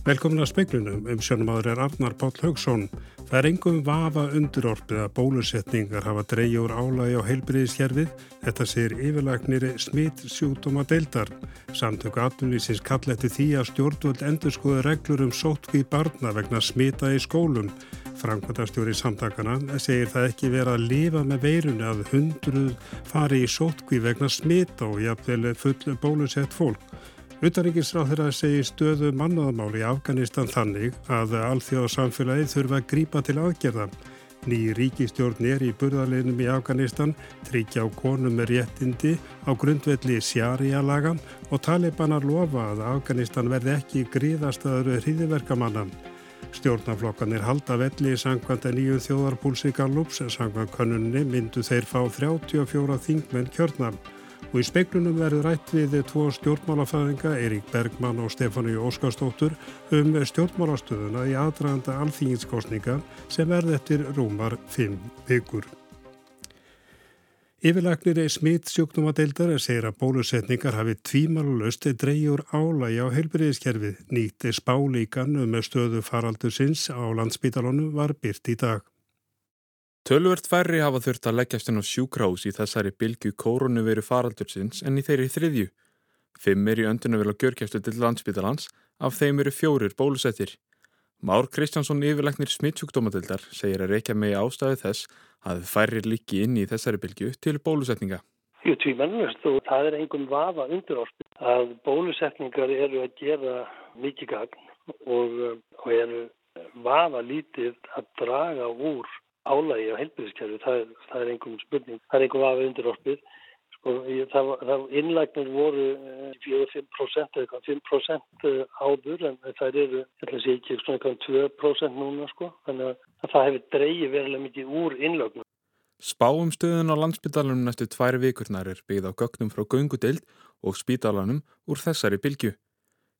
Velkomin að speiklunum um sjónumadur er Arnar Páll Haugsson. Það er engum vafa undurorpið að bólusetningar hafa dreyjur álægi á heilbriðiskerfið. Þetta sér yfirlagnir smitt sjúkdóma deildar. Samtöku atvinnlýsins kall eftir því að stjórnvöld endur skoðu reglur um sótkví barna vegna smita í skólum. Frankværtastjóri samtakana segir það ekki vera að lifa með veirunni að hundruð fari í sótkví vegna smita og jafnvel full bólusett fólk. Utaríkisráð þeirra segir stöðu mannaðamáli í Afganistan þannig að alþjóðsamfélagið þurfa að grípa til aðgerða. Ný ríkistjórn er í burðarleginum í Afganistan, tryggja á konum með réttindi á grundvelli sjárialaga og talibanar lofa að Afganistan verði ekki gríðastaður hriðiverkamannan. Stjórnaflokkanir halda velli í sangkvæmt að nýju þjóðarpúlsi Gallups, sangkvæmt konunni myndu þeir fá 34 þingmenn kjörnam og í speiklunum verður rætt við tvo stjórnmálafæðinga, Eirík Bergmann og Stefáni Óskarstóttur, um stjórnmálastöðuna í aðdraganda alþýginskostninga sem verð eftir rúmar 5 vikur. Yfirlagnir smitt sjúkdómadeildar segir að bólusetningar hafi tvímalust dreyjur álægi á heilbyrðiskerfið. Nýtti spálíkan með stöðu faraldusins á landsbítalónu var byrt í dag. Tölvört færri hafa þurft að leggjast inn á sjúkrahús í þessari bylgu koronaviru faraldursins en í þeirri þriðju. Fimm er í öndunum vel á gjörkjæftu til landsbytalans, af þeim eru fjórir bólusettir. Már Kristjánsson yfirleiknir smittsjúkdómadildar segir að reykja megi ástæði þess að færri líki inn í þessari bylgu til bólusetninga. Jú, tvímennust og það er einhvern vafa undir orðin að bólusetningar eru að gera mikið gagn og, og eru vafa lítið að draga úr álægi á heilbyrðiskerfi, það, það er einhverjum spurning, það er einhverjum aðeins undirorpið. Sko, það, það innlægnir voru 4-5% eða eitthvað 5% eh, áður en það eru, ég ætla að segja ekki, svona eitthvað 2% núna sko, þannig að það hefur dreyið verulega mikið úr innlögnum. Spáum stöðun á landsbytalanum næstu tværi vikurnar er byggð á gögnum frá göngudeld og spítalanum úr þessari bylgu.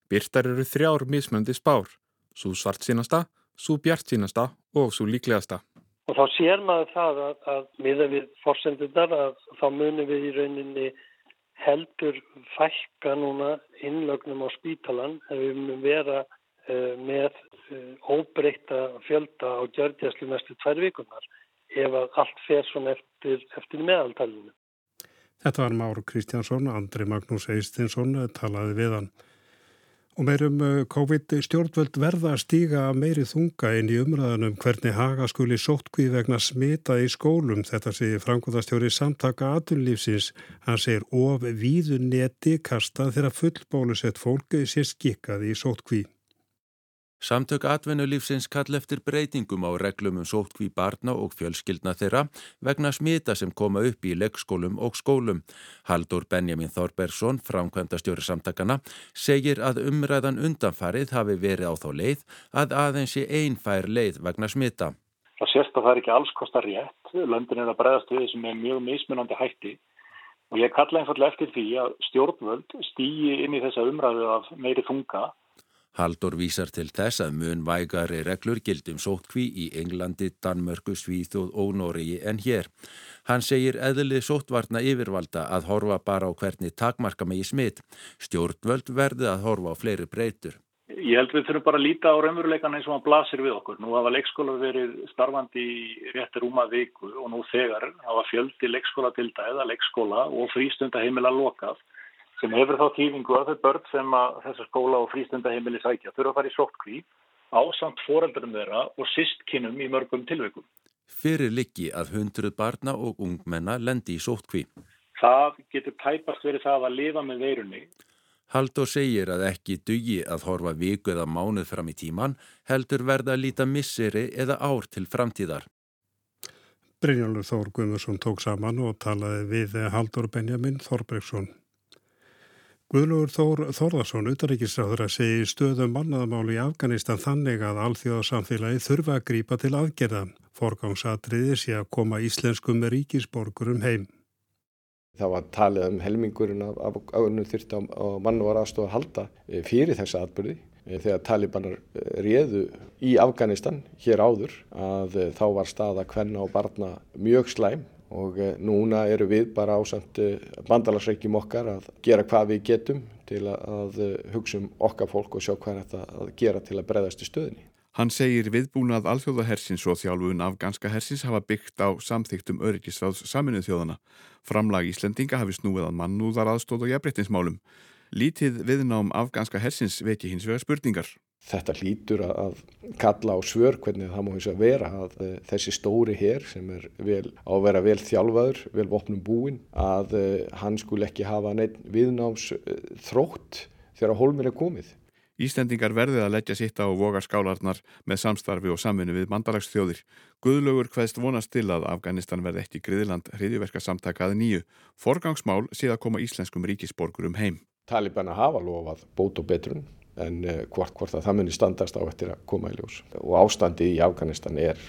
Byrtar eru þrjár mismöndi spár, svo svart sínasta, svo bjart sínasta og svo líklegasta. Og þá sér maður það að, að miða við fórsendundar að þá munum við í rauninni heldur fækka núna innlögnum á spítalan ef við munum vera uh, með uh, óbreyta fjölda á gjörgjæslu mestu tvær vikunar ef allt fer svona eftir, eftir meðaltalinu. Þetta var Máru Kristjánsson, Andri Magnús Eistinsson talaði við hann. Og meirum uh, COVID stjórnvöld verða að stíga meiri þunga inn í umræðanum hvernig haga skuli sóttkvíð vegna smita í skólum. Þetta segir framkvæmastjóri samtaka aðunlífsins. Hann segir of víðunetti kasta þegar fullbólusett fólk sé skikkað í sóttkvíð. Samtök atvinnulífsins kall eftir breytingum á reglum um sótkví barna og fjölskyldna þeirra vegna smita sem koma upp í leggskólum og skólum. Haldur Benjamin Þorbergsson, framkvæmdastjóri samtakana, segir að umræðan undanfarið hafi verið á þá leið að aðeins í einfær leið vegna smita. Það sést að það er ekki alls kostar rétt. Löndin er að bregðast við sem er mjög mismunandi hætti og ég kalla einfallega eftir því að stjórnvöld stýji inn í þessa umræðu af meiri þunga Haldur vísar til þess að mun vægari reglur gildum sótkví í Englandi, Danmörku, Svíþjóð og Nóriði en hér. Hann segir eðlið sótvarna yfirvalda að horfa bara á hvernig takmarka megi smitt. Stjórnvöld verði að horfa á fleiri breytur. Ég held við þurfum bara að líta á raunveruleikan eins og hann blasir við okkur. Nú hafa leikskóla verið starfandi í réttir úma viku og nú þegar hafa fjöldi leikskóla til dæða, leikskóla og frístundaheimila lokað sem hefur þá tífingu að þau börn sem að þessa skóla og frístundaheimili sækja þurfa að fara í sóttkví á samt foreldurum þeirra og sístkinnum í mörgum tilveikum. Fyrir liggi að hundruð barna og ungmenna lendi í sóttkví. Það getur tæpast verið það að lifa með veirunni. Haldur segir að ekki dugi að horfa viku eða mánuð fram í tíman, heldur verða að líta misseri eða ár til framtíðar. Brynjálfur Þór Guðmursson tók saman og talaði við Haldur Benjamin Þorbergsson. Guðlúur Þór Þórðarsson, utaríkisráður að segja stöðum mannaðamáli í Afganistan þannig að alþjóðarsamfélagi þurfa að grípa til aðgerða. Forgangsatriði sé að koma íslenskum ríkisborgurum heim. Það var talið um helmingurinn af auðvunum á, á mann og aðstofa að halda eh, fyrir þessa atbyrði. Eh, þegar talibanar eh, réðu í Afganistan hér áður að þá var staða hvenna og barna mjög slæm og eh, núna eru við bara ásand eh, bandalagsreikjum okkar að gera hvað við getum til að hugsa um okkar fólk og sjá hvað þetta að gera til að breyðast í stöðinni. Hann segir viðbúnað alþjóðahersins og þjálfun afganska hersins hafa byggt á samþyktum öryggisráðs saminuð þjóðana. Framlag Íslendinga hafi snúið að mannúðar aðstóð og jafnbreytinsmálum. Lítið viðnám afganska hersins veki hins vega spurningar. Þetta hlýtur að kalla á svör hvernig það má hins að vera að eh, þessi stóri hér sem er vel, á að vera vel þjálfaður, vel vopnum búin, að eh, hann skul ekki hafa neitt viðnáms eh, þrótt þegar hólmir er komið. Íslendingar verðið að leggja sitt á vogarskálarnar með samstarfi og samvinni við mandalagsþjóðir. Guðlaugur hvaðst vonast til að Afganistan verði ekki griðiland hriðiverka samtakaði nýju. Forgangsmál sé að koma íslenskum ríkisborgurum heim. Talibana hafa lofað bót og betrun en uh, hvort, hvort að það muni standast á eftir að koma í ljós. Og ástandi í Afganistan er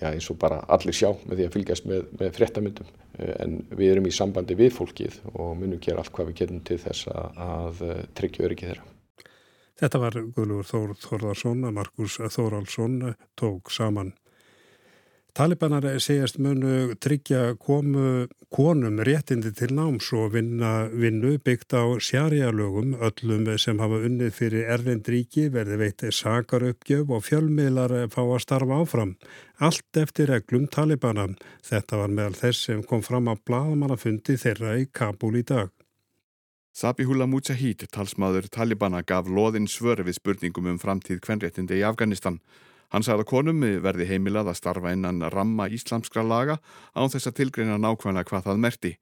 já, eins og bara allir sjá með því að fylgjast með, með fréttamyndum. Uh, en við erum í sambandi við fólkið og munum gera allt hvað við getum til þess að, uh, tryggja öryggi þeirra. Þetta var Guðlúur Þór Þórðarsson að Markus Þóraldsson tók saman. Talibanar segjast munu tryggja komu konum réttindi til náms og vinna vinnu byggt á sjarjalögum öllum sem hafa unnið fyrir erlendríki verði veitið sakaröpgjöf og fjölmiðlar fá að starfa áfram. Allt eftir reglum Talibana. Þetta var meðal þess sem kom fram á bladamannafundi þeirra í Kabul í dag. Sabihullah Mujahid, talsmaður Talibana, gaf loðinn svör við spurningum um framtíð kvenréttindi í Afganistan. Hann sagði að konum verði heimilað að starfa innan ramma íslamskra laga án þess að tilgreina nákvæmlega hvað það merti.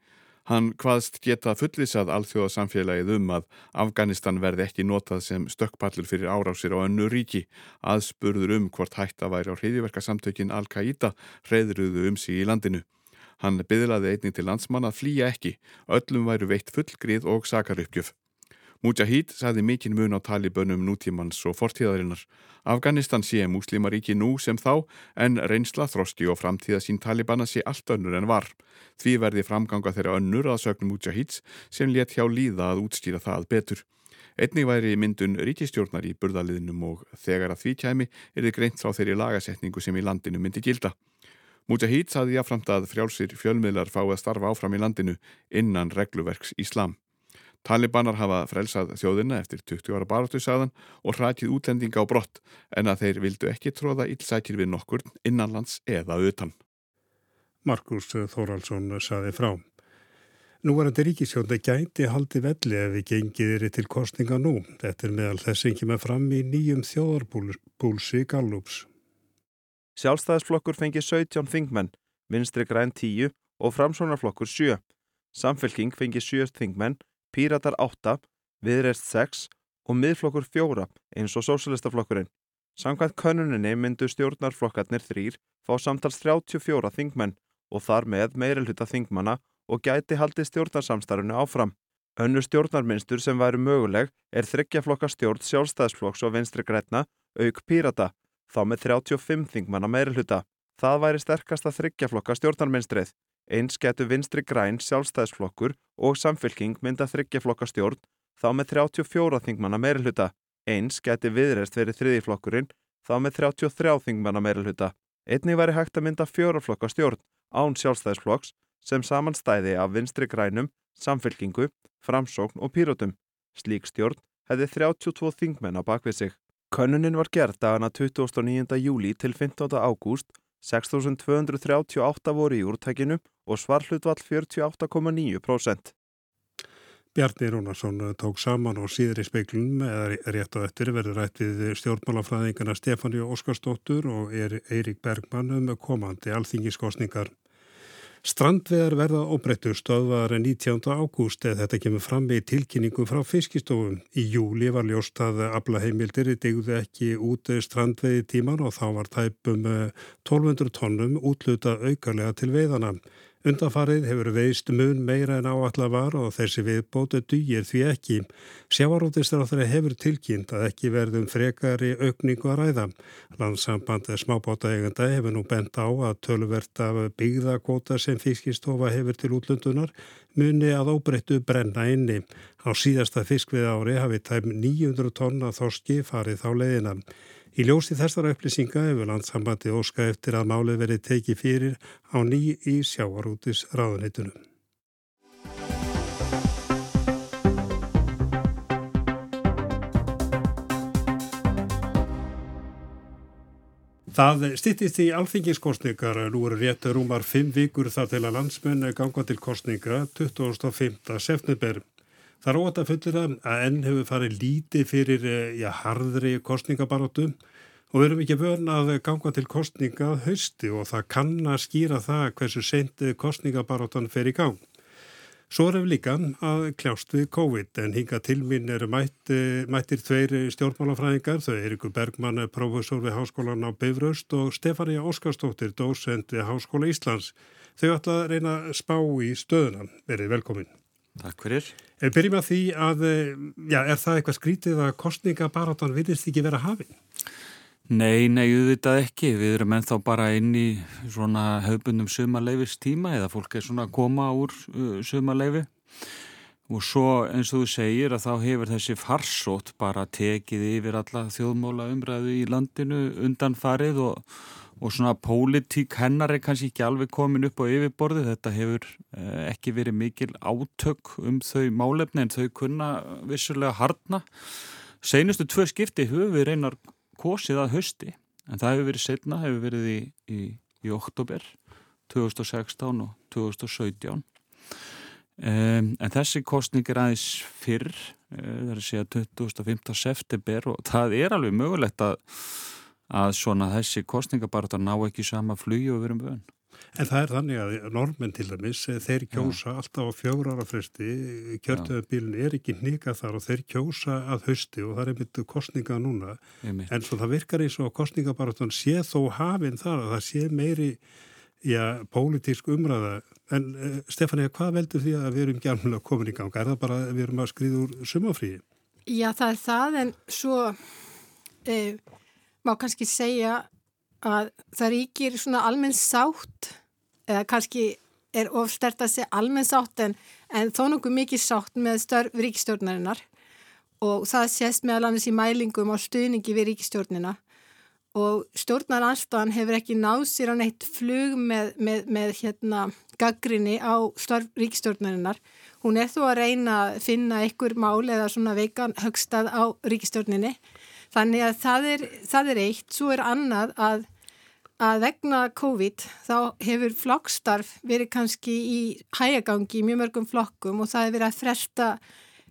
Hann hvaðst geta fullisað alþjóðasamfélagið um að Afganistan verði ekki notað sem stökkpallur fyrir árásir á önnu ríki, aðspurður um hvort hætta væri á hreyðiverkasamtökin Al-Qaida hreyðruðu um sig í landinu. Hann byðlaði einning til landsmann að flýja ekki, öllum væru veitt fullgrið og sakaruppgjöf. Mujahid sagði mikinn mun á talibönum nútímans og fortíðarinnar. Afganistan sé muslimaríki nú sem þá en reynsla, þroski og framtíða sín talibana sé allt önnur en var. Því verði framganga þeirra önnur að sögnum Mujahids sem let hjá líða að útskýra það betur. Einnig væri myndun ríkistjórnar í burðaliðnum og þegar að því kæmi er þið greint frá þeirri lagasetningu sem í landinu myndi gilda. Mujahid saði jáframt að frjálsir fjölmiðlar fái að starfa áfram í landinu innan regluverks Íslam. Talibanar hafa frelsað þjóðina eftir 20 ára baróttu saðan og hrakið útlendinga á brott en að þeir vildu ekki tróða ílsækir við nokkur innanlands eða utan. Markus Þóraldsson saði frá. Nú var þetta ríkisjóndi gæti haldi velli ef við gengið er til kostninga nú. Þetta er meðal þess sem kemur fram í nýjum þjóðarbúlsi Gallups. Sjálfstæðisflokkur fengi 17 þingmenn, vinstri græn 10 og framsónarflokkur 7. Samfélking fengi 7 þingmenn Píratar 8, Viðreist 6 og miðflokkur 4 eins og Sósalistaflokkurinn. Samkvæmt könnuninni myndu stjórnarflokkarnir þrýr fá samtals 34 þingmenn og þar með meirelhuta þingmanna og gæti haldi stjórnarsamstarfinu áfram. Önnu stjórnarmynstur sem væri möguleg er þryggjaflokka stjórn sjálfstæðsflokks og vinstri græna auk Pírata, þá með 35 þingmanna meirelhuta. Það væri sterkasta þryggjaflokka stjórnarmynstrið. Eins getur vinstri græn sjálfstæðsflokkur og samfélking mynda þryggjaflokka stjórn þá með 34 þingmanna meirulhuta. Eins getur viðreist verið þriðiflokkurinn þá með 33 þingmanna meirulhuta. Einni væri hægt að mynda fjóraflokka stjórn án sjálfstæðsflokks sem samanstæði af vinstri grænum, samfélkingu, framsókn og pírótum. Slík stjórn hefði 32 þingmenn á bakvið sig. Könnunin var gerð dagana 29. júli til 15. ágúst 6.238 voru í úrtækinu og svarhlutvall 48,9%. Bjarni Rónarsson tók saman og síður í speiklunum eða rétt á eftir verður rætt við stjórnmálafræðingana Stefáni Óskarsdóttur og Eirik Bergmann um komandi alþingiskosningar. Strandveðar verða óbreyttur stöðvar 19. ágúst eða þetta kemur fram í tilkynningum frá fiskistofum. Í júli var ljóst að ablaheimildir degðu ekki út strandveði tíman og þá var tæpum 1200 tónnum útluta aukarlega til veiðana. Undanfarið hefur veist mun meira en áallar var og þessi viðbótu dýir því ekki. Sjávaróttistur hefur tilkynnt að ekki verðum frekari aukningu að ræða. Landsamband smábóta eigenda hefur nú bent á að tölvert af byggðakóta sem fiskistofa hefur til útlöndunar muni að óbreyttu brenna inni. Á síðasta fiskvið ári hafi tæm 900 tonna þorski farið þá leiðina. Í ljósi þessara upplýsinga hefur landsambandi óska eftir að máli verið tekið fyrir á ný í sjáarútis ráðunleitunum. Það stittist í alþinginskostningar að nú eru rétt að rúmar fimm vikur þar til að landsmenn ganga til kostninga 25. september. Það er óvægt að fullir að enn hefur farið lítið fyrir eh, já, harðri kostningabaróttu og við erum ekki vörn að ganga til kostninga hausti og það kann að skýra það hversu seint kostningabaróttan fer í gang. Svo erum við líka að kljást við COVID en hinga til mín eru mætt, mættir tveir stjórnmálafræðingar, þau er ykkur Bergmann, professor við Háskólan á Beifröst og Stefania Óskarstóttir, dósend við Háskóla Íslands. Þau ætla að reyna að spá í stöðunan. Verið velkomin. Takk fyrir. En byrjum að því að, já, er það eitthvað skrítið að kostningabarátan virðist ekki vera hafinn? Nei, nei, auðvitað ekki. Við erum ennþá bara inn í svona höfbundum sumarleifis tíma eða fólk er svona að koma úr uh, sumarleifi og svo eins og þú segir að þá hefur þessi farsót bara tekið yfir alla þjóðmóla umræðu í landinu undan farið og, og svona pólitík hennar er kannski ekki alveg komin upp á yfirborðu. Þetta hefur uh, ekki verið mikil átök um þau málefni en þau kunna vissulega hardna. Seinustu tvö skipti höfum við reynar kosið að hausti en það hefur verið setna, hefur verið í, í, í oktober 2016 og 2017 um, en þessi kostning er aðeins fyrr uh, það er að segja 2015. september og það er alveg mögulegt að, að svona þessi kostninga bara ná ekki sama flugju og verum vöðun En það er þannig að normenn til dæmis, eh, þeir kjósa Já. alltaf á fjóra ára fresti, kjörtöðabílinn er ekki nýga þar og þeir kjósa að hausti og það er myndu kostninga núna. En svo það virkar eins og kostningabarátan sé þó hafinn þar að það sé meiri já, pólitísk umræða. En uh, Stefania, hvað veldur því að við erum gærnulega komin í ganga? Er það bara að við erum að skriða úr sumafríi? Já, það er það en svo uh, má kannski segja að það ríkir svona almenn sátt eða kannski er ofstert að segja almenn sátt en, en þó nokkuð mikið sátt með störf ríkistjórnarinnar og það sést meðal annars í mælingum á stuðningi við ríkistjórnina og stjórnaranstofan hefur ekki náð sér á neitt flug með, með, með hérna gaggrinni á störf ríkistjórnarinnar. Hún er þó að reyna að finna einhver mál eða svona veikan högstað á ríkistjórninni þannig að það er, það er eitt, svo er annað að að vegna COVID þá hefur flokkstarf verið kannski í hægagangi í mjög mörgum flokkum og það hefur verið að fresta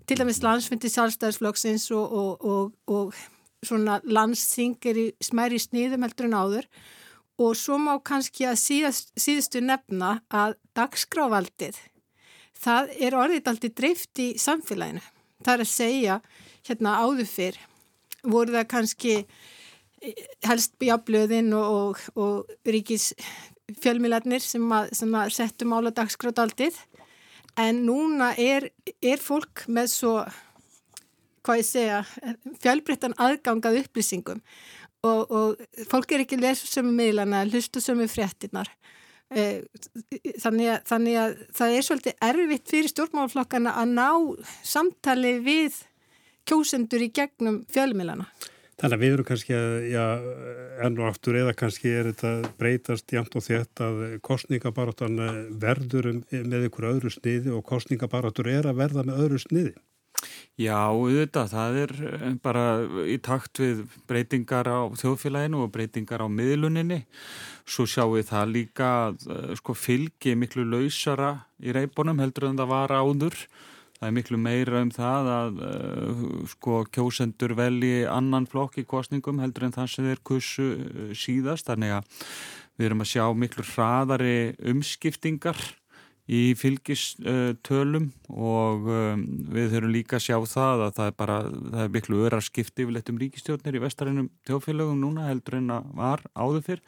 til dæmis landsfundi sjálfstæðisflokksins og, og, og, og svona landsþingir í smæri sniðum heldur en áður og svo má kannski að síðast, síðustu nefna að dagskráfaldið það er orðið aldrei dreift í samfélaginu. Það er að segja hérna áður fyrr voru það kannski helst bjáblöðin og, og, og ríkis fjölmiðlarnir sem að, að settu mála dagskráðaldið en núna er, er fólk með svo hvað ég segja, fjölbreyttan aðgangað upplýsingum. Og, og fólk er ekki lesu sömu miðlana, hlustu sömu fréttinar eh, þannig að, þannig að það er svolítið erfitt fyrir stjórnmálflokkana að ná samtali við kjósendur í gegnum fjölmiðlana Þannig að við erum kannski að, já, enn og aftur eða kannski er þetta breytast jæmt og þétt að kostningabarátan verður með ykkur öðru sniði og kostningabarátur er að verða með öðru sniði. Já, auðvitað, það er eh, bara í takt við breytingar á þjóðfélaginu og breytingar á miðluninni. Svo sjáum við það líka að eh, sko, fylgi miklu lausara í reybunum heldur en það var áður það er miklu meira um það að uh, sko kjósendur velji annan flokk í kostningum heldur en það sem þeir kussu uh, síðast. Þannig að við erum að sjá miklu hraðari umskiptingar í fylgistölum og um, við höfum líka að sjá það að það er bara, það er miklu öra skipti yfirleitt um ríkistjórnir í vestarænum tjófélögum núna heldur en að var áður fyrr.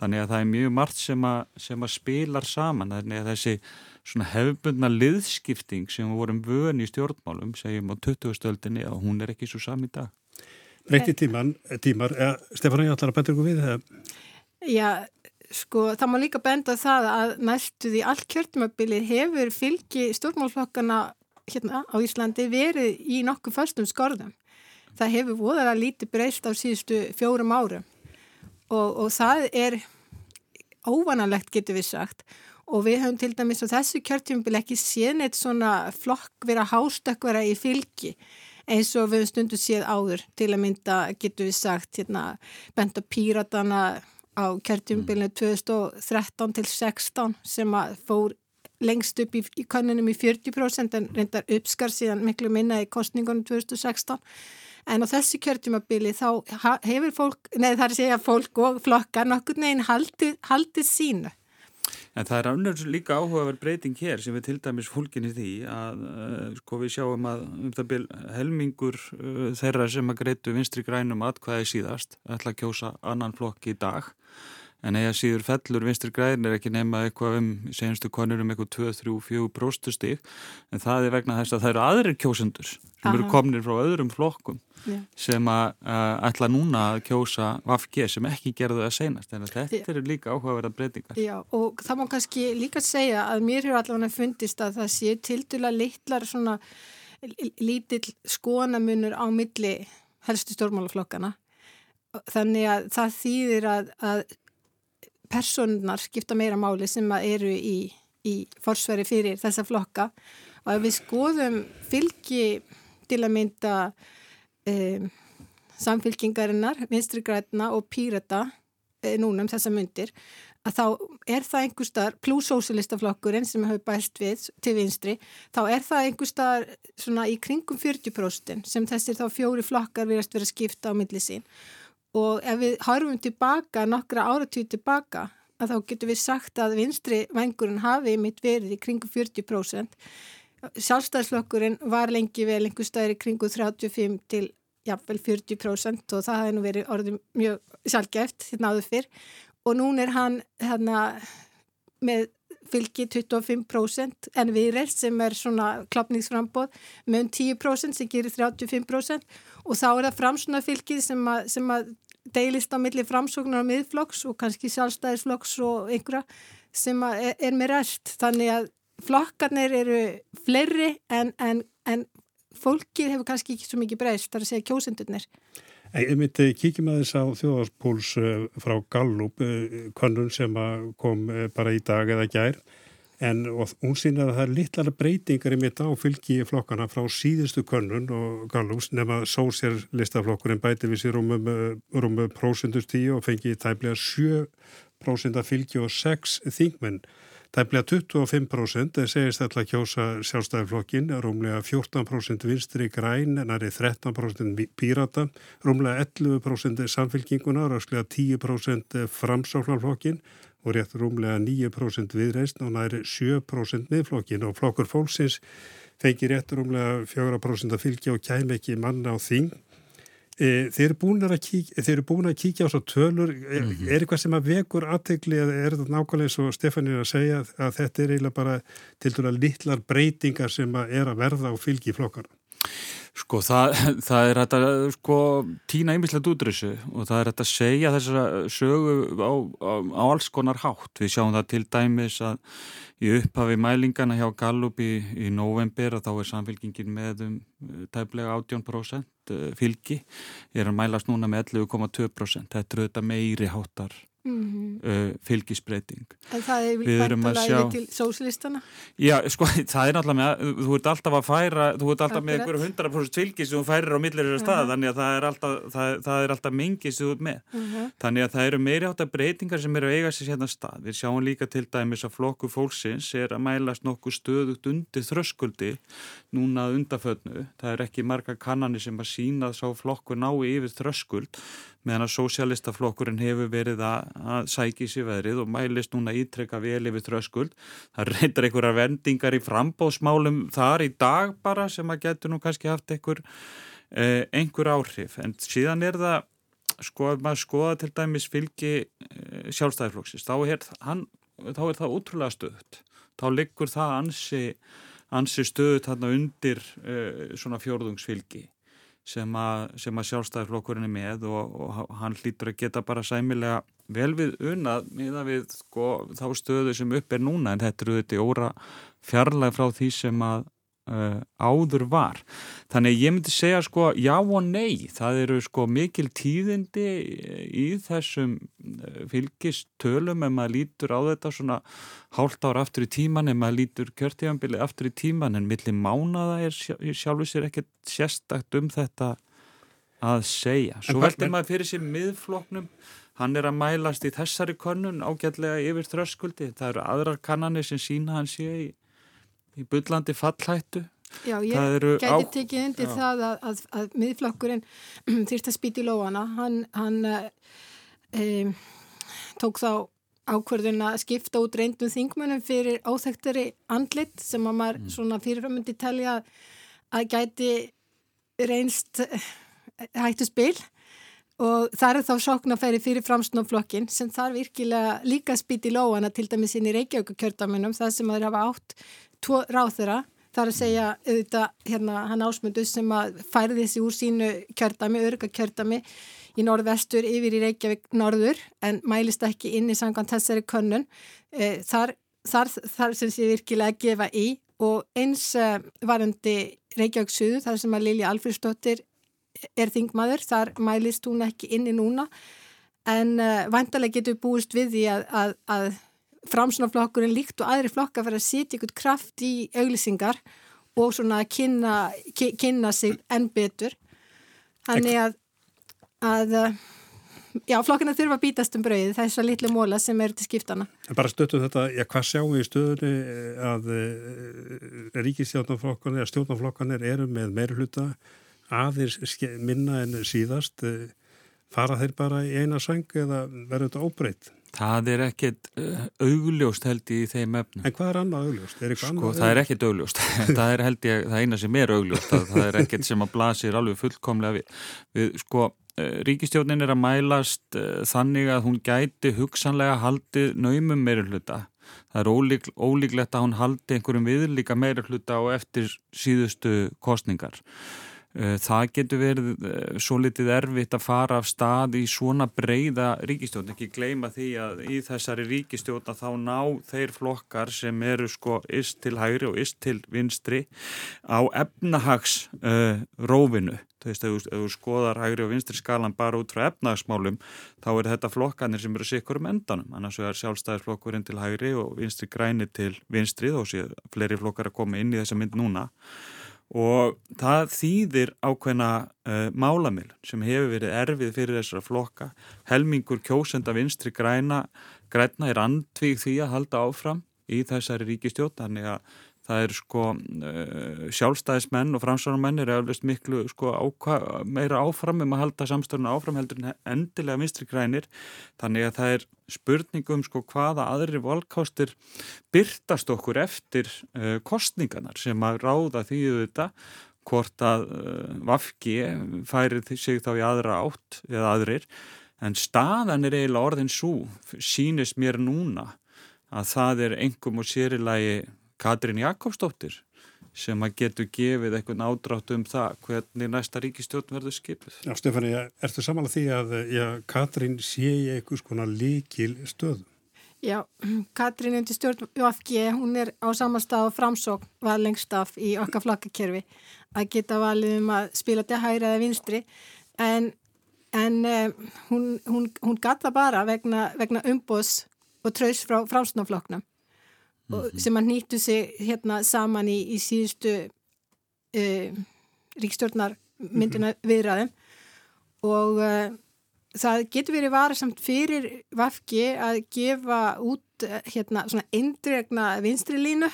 Þannig að það er mjög margt sem að, sem að spilar saman. Þannig að þessi svona hefbundna liðskipting sem vorum vöni í stjórnmálum segjum á 20. stöldinni að hún er ekki svo sami í dag. Breyti tíman, tímar, ja, Stefán, ég ætlar að betra ykkur við það. Já, sko, það má líka benda það að næstuði allt kjörtumabilið hefur fylgi stjórnmálflokkana hérna á Íslandi verið í nokkuð förstum skorðum. Það hefur voðalega lítið breyst á síðustu fjórum árum og, og það er óvanalegt getur við sagt og við höfum til dæmis á þessu kjörtjumbil ekki séð neitt svona flokk vera hástökkvera í fylgi eins og við höfum stundu séð áður. Til að mynda getur við sagt hérna benda píratana á kjörtjumbilinu 2013 til 16 sem að fór lengst upp í, í kannunum í 40% en reyndar uppskar síðan miklu minna í kostningunum 2016 en á þessi kjörtjumabili þá hefur fólk, neð það er að segja fólk og flokkar nokkur neginn haldið, haldið sínu En það er annars líka áhugaverð breyting hér sem við til dæmis fólkinni því að uh, sko við sjáum að um það byl helmingur uh, þeirra sem að greitu vinstri grænum atkvæði síðast ætla að kjósa annan flokk í dag. En eða síður fellur vinstri græn er ekki nema eitthvað um senstu konur um eitthvað 2-3-4 próstustík en það er vegna þess að það eru aðrir kjósendur sem Aha. eru komnir frá öðrum flokkum yeah. sem að ætla núna að kjósa Vafge sem ekki gerðu það senast en þetta yeah. eru líka áhugaverða breytingar Já og það má kannski líka segja að mér hefur allavega fundist að það sé tildula litlar svona lítill skonamunur á milli helstu stórmálaflokkana þannig að það þýðir að, að personar skipta meira máli sem eru í, í forsveri fyrir þessa flokka og ef við skoðum fylgi til að mynda um, samfylkingarinnar, vinstrigrætna og pírata e, núna um þessa myndir að þá er það einhver starf, plúsósilistaflokkurinn sem hefur bæst við til vinstri, þá er það einhver starf svona í kringum 40% sem þessir þá fjóri flokkar verðast verið að skipta á milli sín. Og ef við horfum tilbaka nokkra áratýr tilbaka að þá getur við sagt að vinstri vengurinn hafi mitt verið í kringu 40% sjálfstæðsflokkurinn var lengi vel einhver staðir í kringu 35 til jafnvel 40% og það hefði nú verið orðið mjög sjálfgeft hérna áður fyrr. Og nún er hann hérna með fylgi 25% en við rest sem er svona klapningsframbóð með um 10% sem gerir 35% og þá er það framsuna fylgið sem að, sem að deilist á milli framsóknar og miðflokks og kannski sjálfstæðisflokks og einhverja sem er, er með rest þannig að flokkarnir eru fleiri en, en, en fólkið hefur kannski ekki svo mikið breyst þar að segja kjósendurnir Ég myndi kíkjum að þess á þjóðarspúls eh, frá Gallup, konun eh, sem kom eh, bara í dag eða gær en hún sína að það er litlar breytingar í mitt á fylgi flokkana frá síðustu könnun og Gallups nema sósjálistaflokkurinn bæti við sér rúmum, rúmum prósundust tíu og fengi tæmlega 7% af fylgi og 6 þingmenn. Tæmlega 25% segist alltaf kjósa sjálfstæðiflokkin, rúmlega 14% vinstri græn, en er 13% pírata, rúmlega 11% samfylkinguna, ráslega 10% framsáknarflokkin og rétt rúmlega 9% viðreist og næri 7% miðflokkin og flokkur fólksins fengi rétt rúmlega 4% að fylgja og kæm ekki manna á þing. E, þeir eru búin að kíkja, búin að kíkja á svo tölur, er, mm -hmm. er eitthvað sem að vekur aðtegli eða er þetta nákvæmlega eins og Stefán er að segja að þetta er eiginlega bara til dæla litlar breytingar sem að er að verða á fylgi í flokkana? Sko það, það er þetta sko tína ymmislegt útrýsu og það er þetta að segja þessara sögu á, á, á alls konar hátt. Við sjáum það til dæmis að í upphafi mælingana hjá Gallup í, í november að þá er samfélkingin með um tæplega 18% eh, fylgi. Er að mælast núna með 11,2%. Þetta er auðvitað meiri háttar Mm -hmm. uh, fylgisbreyting En það er vantalega sjá... til sóslistana? Já, sko, það er náttúrulega með þú ert alltaf að færa, þú ert alltaf með einhverju 100% fylgis sem þú færir á millir þessar uh -huh. stað, þannig að það er alltaf það, það er alltaf mingis þú ert með uh -huh. þannig að það eru meiri átt að breytingar sem eru að eiga sér sérna stað. Við sjáum líka til dæmis að flokku fólksins er að mælast nokkuð stöðugt undir þröskuldi núna undaföldnu. Það er ekki marga kannanir sem að sína meðan að sósialistaflokkurinn hefur verið að, að sækja sig veðrið og mælist núna ítrekka vel yfir þröskuld. Það reyndar einhverjar vendingar í frambóðsmálum þar í dag bara sem að getur nú kannski haft einhver, eh, einhver áhrif. En síðan er það, sko að maður skoða til dæmis fylgi eh, sjálfstæðiflokksins, þá þá er það útrúlega stöðut. Þá liggur það ansi, ansi stöðut hann undir eh, svona fjórðungsfylgi sem að, að sjálfstæðiflokkurinn er með og, og hann hlýtur að geta bara sæmilega vel við unnað miða við sko, þá stöðu sem upp er núna. En þetta eru þetta óra fjarlæg frá því sem að uh, áður var. Þannig ég myndi segja sko já og nei, það eru sko mikil tíðindi í þessum uh, fylgistölum ef maður lítur á þetta svona hálft ára aftur í tíman, ef maður lítur kjörtífanbili aftur í tíman en millir mánaða er sjálfur sér ekkert sérstakt um þetta að segja. Svo veldur maður fyrir sér miðfloknum hann er að mælast í þessari könnun ágætlega yfir þröskuldi. Það eru aðrar kannanir sem sína hann sé í, í byllandi fallhættu. Já, ég geti á... tekið undir Já. það að, að, að miðflokkurinn þýrst að spýti lóana. Hann, hann e, tók þá ákverðin að skipta út reyndum þingmunum fyrir óþægtari andlit sem að maður mm. svona fyrirframöndi telja að gæti reynst eh, hættu spil og það er þá sóknarfæri fyrir framsnóflokkin sem þar virkilega líka spýti lóana til dæmis inn í Reykjavíkakjördaminum það sem að þeir hafa átt tvo ráþura þar að segja auðvitað hérna hann ásmöndu sem að færi þessi úr sínu kjördami, örga kjördami í norðvestur yfir í Reykjavík norður en mælist ekki inn í sangant þessari könnun. E, þar, þar, þar sem sé virkilega að gefa í og eins e, varandi Reykjavík suðu þar sem að Lilja Alfriðsdóttir er þingmaður, þar mælist hún ekki inn í núna en e, vantarlega getur búist við því að, að, að framsunaflokkurinn líkt og aðri flokka fyrir að sitja ykkur kraft í auglisingar og svona að kynna, kynna sig enn betur. Þannig að að eh, já, flokkina þurfa að bítast um brauðið þessar litlu móla sem eru til skiptana. En bara stöttum þetta, já hvað sjáum við í stöðunni eh, að e, ríkistjórnaflokkanir eða stjórnaflokkanir eru með meirhluta aðeins minna en síðast fara þeir bara í eina sang eða verður þetta óbreytt? Það er ekkert augljóst held í þeim efnum. En hvað er annað augljóst? Er sko, annað það er ekkert augljóst. það er held ég það eina sem er augljóst. það er ekkert sem að blasir alveg fullkomlega við. við sko, Eh, ríkistjónin er að mælast uh, þannig að hún gæti hugsanlega haldi naumum meira hluta. Það er ólík, ólíklegt að hún haldi einhverjum viðlíka meira hluta og eftir síðustu kostningar. Uh, það getur verið uh, svo litið erfitt að fara af stað í svona breyða ríkistjón. Ekki gleyma því að í þessari ríkistjón að þá ná þeir flokkar sem eru sko ist til hægri og ist til vinstri á efnahags rófinu. Þú veist, ef þú skoðar hægri og vinstri skalan bara út frá efnagsmálum þá er þetta flokkanir sem eru sikkur um endanum. Annars er sjálfstæðisflokkurinn til hægri og vinstri græni til vinstri þó sé fleiri flokkar að koma inn í þessa mynd núna og það þýðir ákveðna uh, málamil sem hefur verið erfið fyrir þessara flokka. Helmingur kjósenda vinstri græna græna er andvík því að halda áfram í þessari ríkistjótt þannig að það er sko uh, sjálfstæðismenn og framsvonarmenn er eflust miklu sko meira áfram um að halda samstörna áfram heldur en endilega minstri grænir. Þannig að það er spurningum sko hvaða aðri volkástir byrtast okkur eftir uh, kostningarnar sem að ráða því þetta hvort að uh, Vafki færi sig þá í aðra átt eða aðrir. En staðan er eiginlega orðin svo sínist mér núna að það er engum og sérilagi Katrín Jakobsdóttir sem að getur gefið eitthvað ádrátt um það hvernig næsta ríkistjórn verður skipið. Já, Stefani, ertu samanlega því að já, Katrín sé í eitthvað svona líkil stöð? Já, Katrín undir stjórn UFG, hún er á samanstað og framsókn var lengst af í okkar flakkakerfi að geta valið um að spila til hæra eða vinstri en, en um, hún, hún, hún gata bara vegna, vegna umbóðs og tröðs frá framsóknarflokknum mm -hmm. sem að nýttu sig hérna saman í, í síðustu uh, ríkstjórnar myndina mm -hmm. viðræðum og uh, það getur verið varasamt fyrir Vafki að gefa út uh, hérna svona eindregna vinstri línu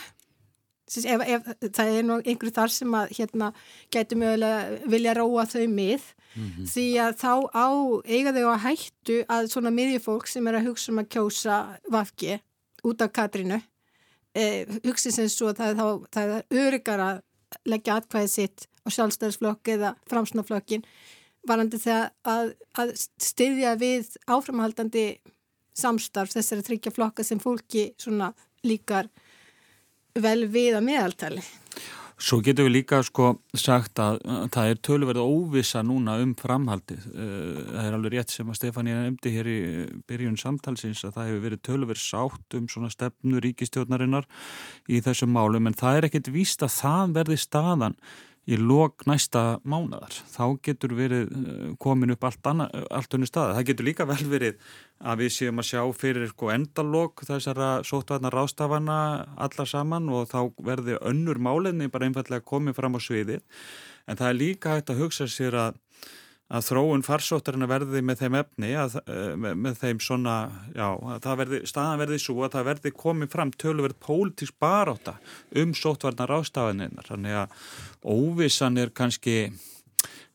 ef, ef það er nú einhverju þar sem að hérna getur mögulega vilja róa þau með mm -hmm. því að þá á eiga þau að hættu að svona miðjufólk sem er að hugsa um að kjósa Vafki út af Katrínu eh, hugsið sem svo að það, það, það er öryggar að leggja atkvæðið sitt á sjálfstæðisflokk eða framsnaflokkin varandi þegar að, að styðja við áframhaldandi samstarf þessari þryggja flokka sem fólki líkar vel við að meðaltali. Svo getur við líka sko sagt að, að það er tölverð óvisa núna um framhaldið. Eh, það er alveg rétt sem að Stefania nefndi hér í byrjun samtalsins að það hefur verið tölverð sátt um svona stefnu ríkistjórnarinnar í þessum málum en það er ekkit víst að það verði staðan í lok næsta mánadar. Þá getur verið eh, komin upp allt, allt önnu staði. Það getur líka vel verið að við séum að sjá fyrir sko endalok þessara sóttvarnar rástafana alla saman og þá verði önnur málinni bara einfallega komið fram á sviði. En það er líka hægt að hugsa sér að að þróun farsóttarinn verði með þeim efni að, eh, með, með þeim svona, já, verði, staðan verði svo að það verði komið fram tölverð pólitíks baráta um sótvarnar ástafaninnar þannig að óvissan er kannski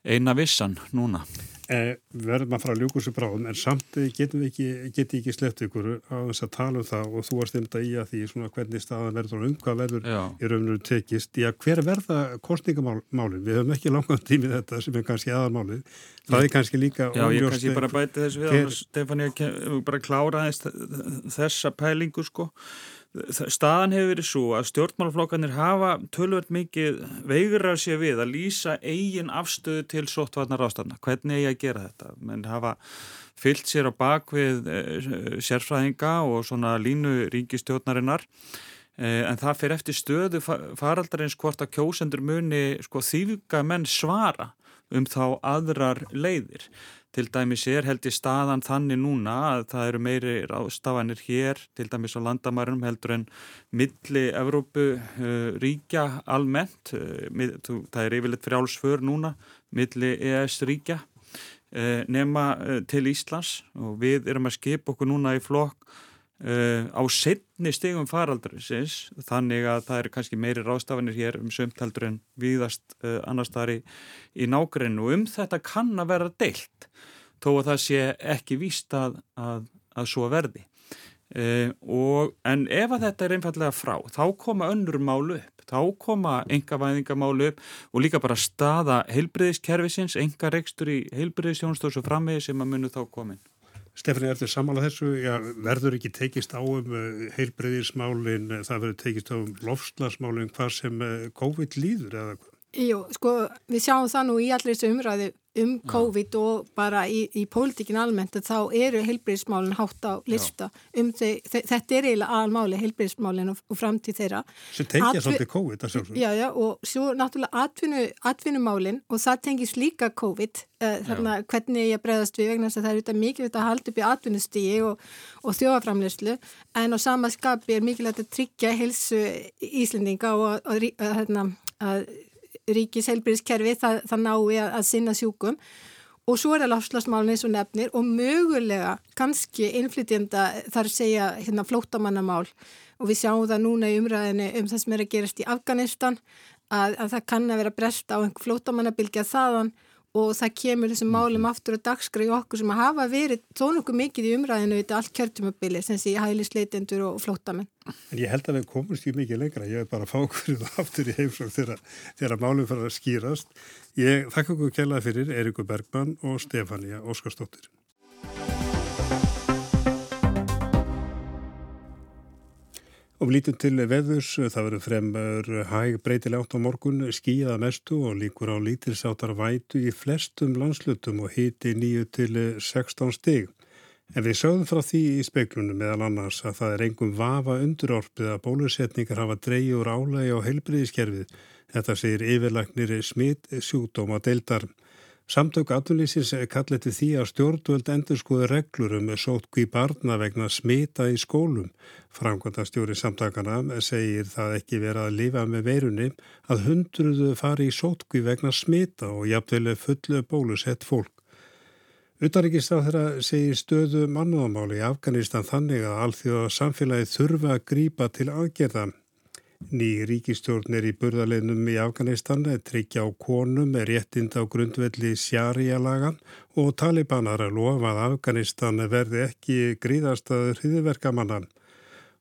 eina vissan núna Eh, verðum að fara að ljúka þessu bráðum en samt getum við ekki, geti ekki sleppt ykkur á þess að tala um það og þú varst einmitt að í að því svona hvernig staðan verður um hvað verður Já. í rauninu tekist. Já, hver verða kostningamálinn? Við höfum ekki langan tími þetta sem er kannski aðalmálið. Það er kannski líka Já, ég kannski bara bæti þessu við hver... Stefán, ég bara klára þessa pælingu sko staðan hefur verið svo að stjórnmálaflokkanir hafa tölvöld mikið veigur að sé við að lýsa eigin afstöðu til sóttvarnar ástæðna. Hvernig er ég að gera þetta? Menn hafa fyllt sér á bakvið eh, sérfræðinga og svona línu ríkistjórnarinnar eh, en það fyrir eftir stöðu faraldarins hvort að kjósendur muni sko, þývika menn svara um þá aðrar leiðir. Til dæmis er held í staðan þannig núna að það eru meiri ráðstafanir hér, til dæmis á landamærum heldur en milli Evrópu uh, ríkja almennt, uh, það er yfirleitt frjálsför núna, milli ES ríkja. Uh, nema til Íslands. Og við erum að skipa okkur núna í flokk Uh, á setni stegum faraldurisins þannig að það eru kannski meiri rástafanir hér um sömtaldur en viðast uh, annars þar í, í nákrennu og um þetta kann að vera deilt þó að það sé ekki víst að, að, að svo verði. Uh, og en ef að þetta er einfallega frá þá koma önnur málu upp. Þá koma enga væðingamálu upp og líka bara staða heilbriðiskerfisins enga rekstur í heilbriðisjónustóðs og framvegi sem að munu þá komin Stefni, er þetta samála þessu? Já, verður ekki tekist á um uh, heilbreyðismálin, það verður tekist á um lofslagsmálin, hvað sem uh, COVID líður eða hvað? Jú, sko, við sjáum það nú í allir þessu umræðu um COVID og bara í, í pólitíkin almennt að þá eru heilbyrðismálinn hátt á lista um þau, þetta er eiginlega aðalmáli heilbyrðismálinn og, og framtíð þeirra. Sem tengja svolítið COVID já, já, og svo náttúrulega atvinnu, atvinnumálinn og það tengis líka COVID uh, þarna já. hvernig ég bregðast við vegna þess að það er auðvitað mikilvægt að halda upp í atvinnustígi og, og þjóðaframleyslu en á sama skapi er mikilvægt að tryggja helsu íslendinga og, og hérna, að ríkis heilbyrðiskerfi það, það nái að, að sinna sjúkum. Og svo er það lafslagsmálun eins og nefnir og mögulega kannski innflytjenda þar segja hérna flótamannamál og við sjáum það núna í umræðinu um það sem er að gerast í Afganistan að, að það kann að vera brest á einhver flótamannabilgja þaðan og það kemur þessum málum aftur á dagskra í okkur sem að hafa verið þó nokkuð mikið í umræðinu við allt kjörtumabili sem sé hælisleitendur og flótamenn. En ég held að við komumst í mikið lengra, ég er bara að fá okkur aftur í heimsók þegar, málum fyrir að skýrast. Ég þakka okkur kjallaði fyrir Eirikur Bergman og Stefania Óskarstóttir. Og lítum til veðurs, það verður fremur hæg breytileg átt á morgun, skíða mestu og líkur á lítilsáttar vætu í flestum landslutum og hiti 9 til 16 stig. En við sögðum frá því í speiklunum meðal annars að það er engum vafa undurorpið að bólusetningar hafa dreyjur álægi á heilbriðiskerfið. Þetta segir yfirlagnir smitt sjúkdóma deildarm. Samtök atvinnlýsins kallir til því að stjórnvöld endur skoði reglur um sótkví barna vegna smita í skólum. Framkvæmda stjóri samtakana segir það ekki vera að lifa með veirunni að hundruðu fari í sótkví vegna smita og jafnvel fullu bólusett fólk. Utanrikist á þeirra segir stöðu mannúðamáli í Afganistan þannig að alþjóða samfélagi þurfa að grípa til aðgerða. Ný ríkistjórn er í burðalegnum í Afganistan, tryggja á konum með réttind á grundvelli sjárialagan og talibanar að lofa að Afganistan verði ekki gríðastaður hriðverkamannan.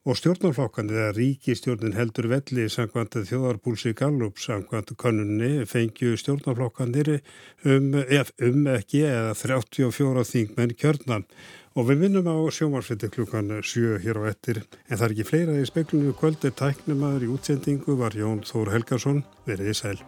Og stjórnarflokkan eða ríkistjórnin heldur velli samkvæmt þjóðarpúlsi Gallup samkvæmt konunni fengju stjórnarflokkanir um, um ekki eða 34 þingmenn kjörnan Og við minnum á sjómarsviti klukkan 7 hér á ettir en það er ekki fleira í speklinu kvöldi tæknumadur í útsendingu var Jón Þór Helgarsson verið í sæl.